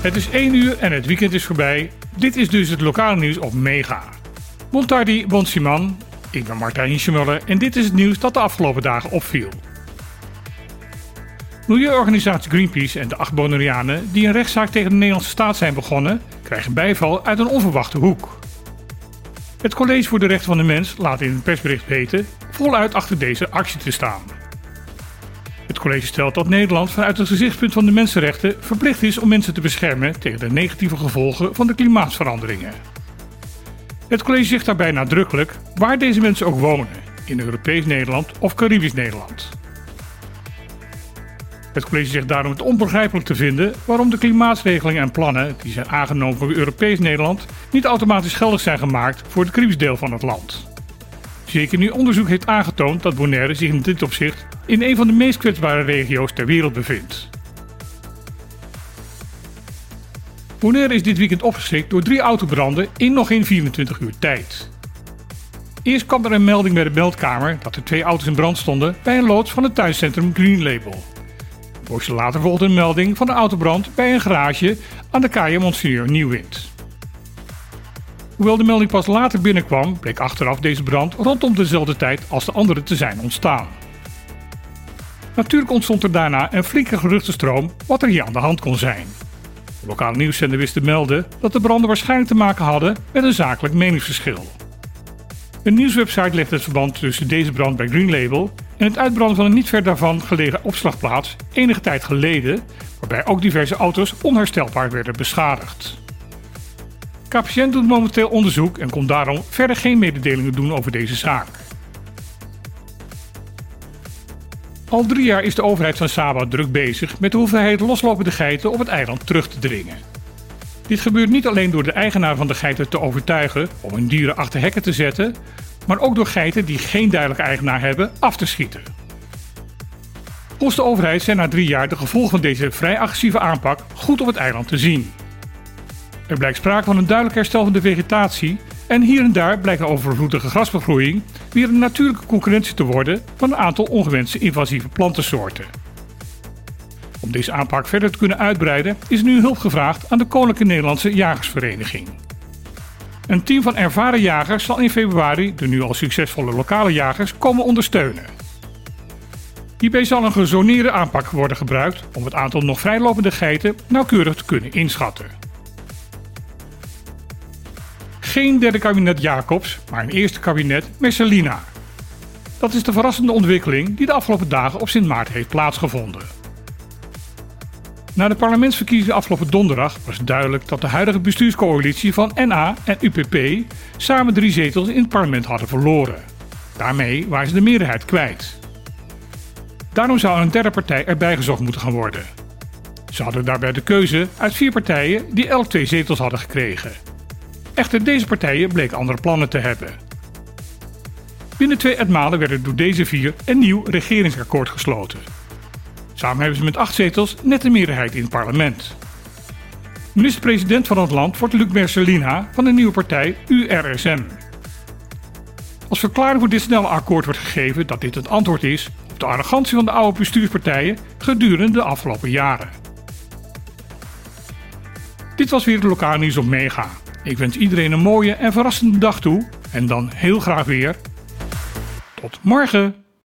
Het is 1 uur en het weekend is voorbij. Dit is dus het lokale nieuws op Mega. Montardi Bonsiman, ik ben Martijn Schmuller en dit is het nieuws dat de afgelopen dagen opviel. Milieuorganisatie Greenpeace en de acht Bonaireanen die een rechtszaak tegen de Nederlandse staat zijn begonnen, krijgen bijval uit een onverwachte hoek. Het College voor de Rechten van de Mens laat in een persbericht weten voluit achter deze actie te staan. Het college stelt dat Nederland vanuit het gezichtspunt van de mensenrechten verplicht is om mensen te beschermen tegen de negatieve gevolgen van de klimaatveranderingen. Het college zegt daarbij nadrukkelijk waar deze mensen ook wonen, in Europees Nederland of Caribisch Nederland. Het college zegt daarom het onbegrijpelijk te vinden waarom de klimaatregelingen en plannen die zijn aangenomen voor Europees Nederland niet automatisch geldig zijn gemaakt voor het Caribisch deel van het land. Zeker nu onderzoek heeft aangetoond dat Bonaire zich in dit opzicht in een van de meest kwetsbare regio's ter wereld bevindt. Bonaire is dit weekend opgeschrikt door drie autobranden in nog geen 24 uur tijd. Eerst kwam er een melding bij de meldkamer dat er twee auto's in brand stonden bij een loods van het tuincentrum Green Label. Een later volgde een melding van een autobrand bij een garage aan de kaaie Monsignor Nieuwwind. Hoewel de melding pas later binnenkwam, bleek achteraf deze brand rondom dezelfde tijd als de andere te zijn ontstaan. Natuurlijk ontstond er daarna een flinke geruchtenstroom wat er hier aan de hand kon zijn. De lokale nieuwszender wist te melden dat de branden waarschijnlijk te maken hadden met een zakelijk meningsverschil. Een nieuwswebsite legt het verband tussen deze brand bij Green Label en het uitbranden van een niet ver daarvan gelegen opslagplaats enige tijd geleden, waarbij ook diverse auto's onherstelbaar werden beschadigd. KPN doet momenteel onderzoek en kon daarom verder geen mededelingen doen over deze zaak. Al drie jaar is de overheid van Saba druk bezig met de hoeveelheid loslopende geiten op het eiland terug te dringen. Dit gebeurt niet alleen door de eigenaar van de geiten te overtuigen om hun dieren achter hekken te zetten, maar ook door geiten die geen duidelijke eigenaar hebben af te schieten. Volgens de overheid zijn na drie jaar de gevolgen van deze vrij agressieve aanpak goed op het eiland te zien. Er blijkt sprake van een duidelijk herstel van de vegetatie en hier en daar blijkt een overvloedige grasbegroeiing weer een natuurlijke concurrentie te worden van een aantal ongewenste invasieve plantensoorten. Om deze aanpak verder te kunnen uitbreiden is nu hulp gevraagd aan de Koninklijke Nederlandse Jagersvereniging. Een team van ervaren jagers zal in februari de nu al succesvolle lokale jagers komen ondersteunen. Hierbij zal een gezoneerde aanpak worden gebruikt om het aantal nog vrijlopende geiten nauwkeurig te kunnen inschatten. Geen derde kabinet Jacobs, maar een eerste kabinet Messalina. Dat is de verrassende ontwikkeling die de afgelopen dagen op Sint Maarten heeft plaatsgevonden. Na de parlementsverkiezingen afgelopen donderdag was duidelijk dat de huidige bestuurscoalitie van NA en UPP samen drie zetels in het parlement hadden verloren. Daarmee waren ze de meerderheid kwijt. Daarom zou een derde partij erbij gezocht moeten gaan worden. Ze hadden daarbij de keuze uit vier partijen die elk twee zetels hadden gekregen. Echter, deze partijen bleken andere plannen te hebben. Binnen twee etmalen werd er door deze vier een nieuw regeringsakkoord gesloten. Samen hebben ze met acht zetels net de meerderheid in het parlement. Minister-president van het land wordt Luc Mercelina van de nieuwe partij URSM. Als verklaring voor dit snelle akkoord wordt gegeven dat dit het antwoord is op de arrogantie van de oude bestuurspartijen gedurende de afgelopen jaren. Dit was weer het lokale nieuws op Mega. Ik wens iedereen een mooie en verrassende dag toe en dan heel graag weer. Tot morgen!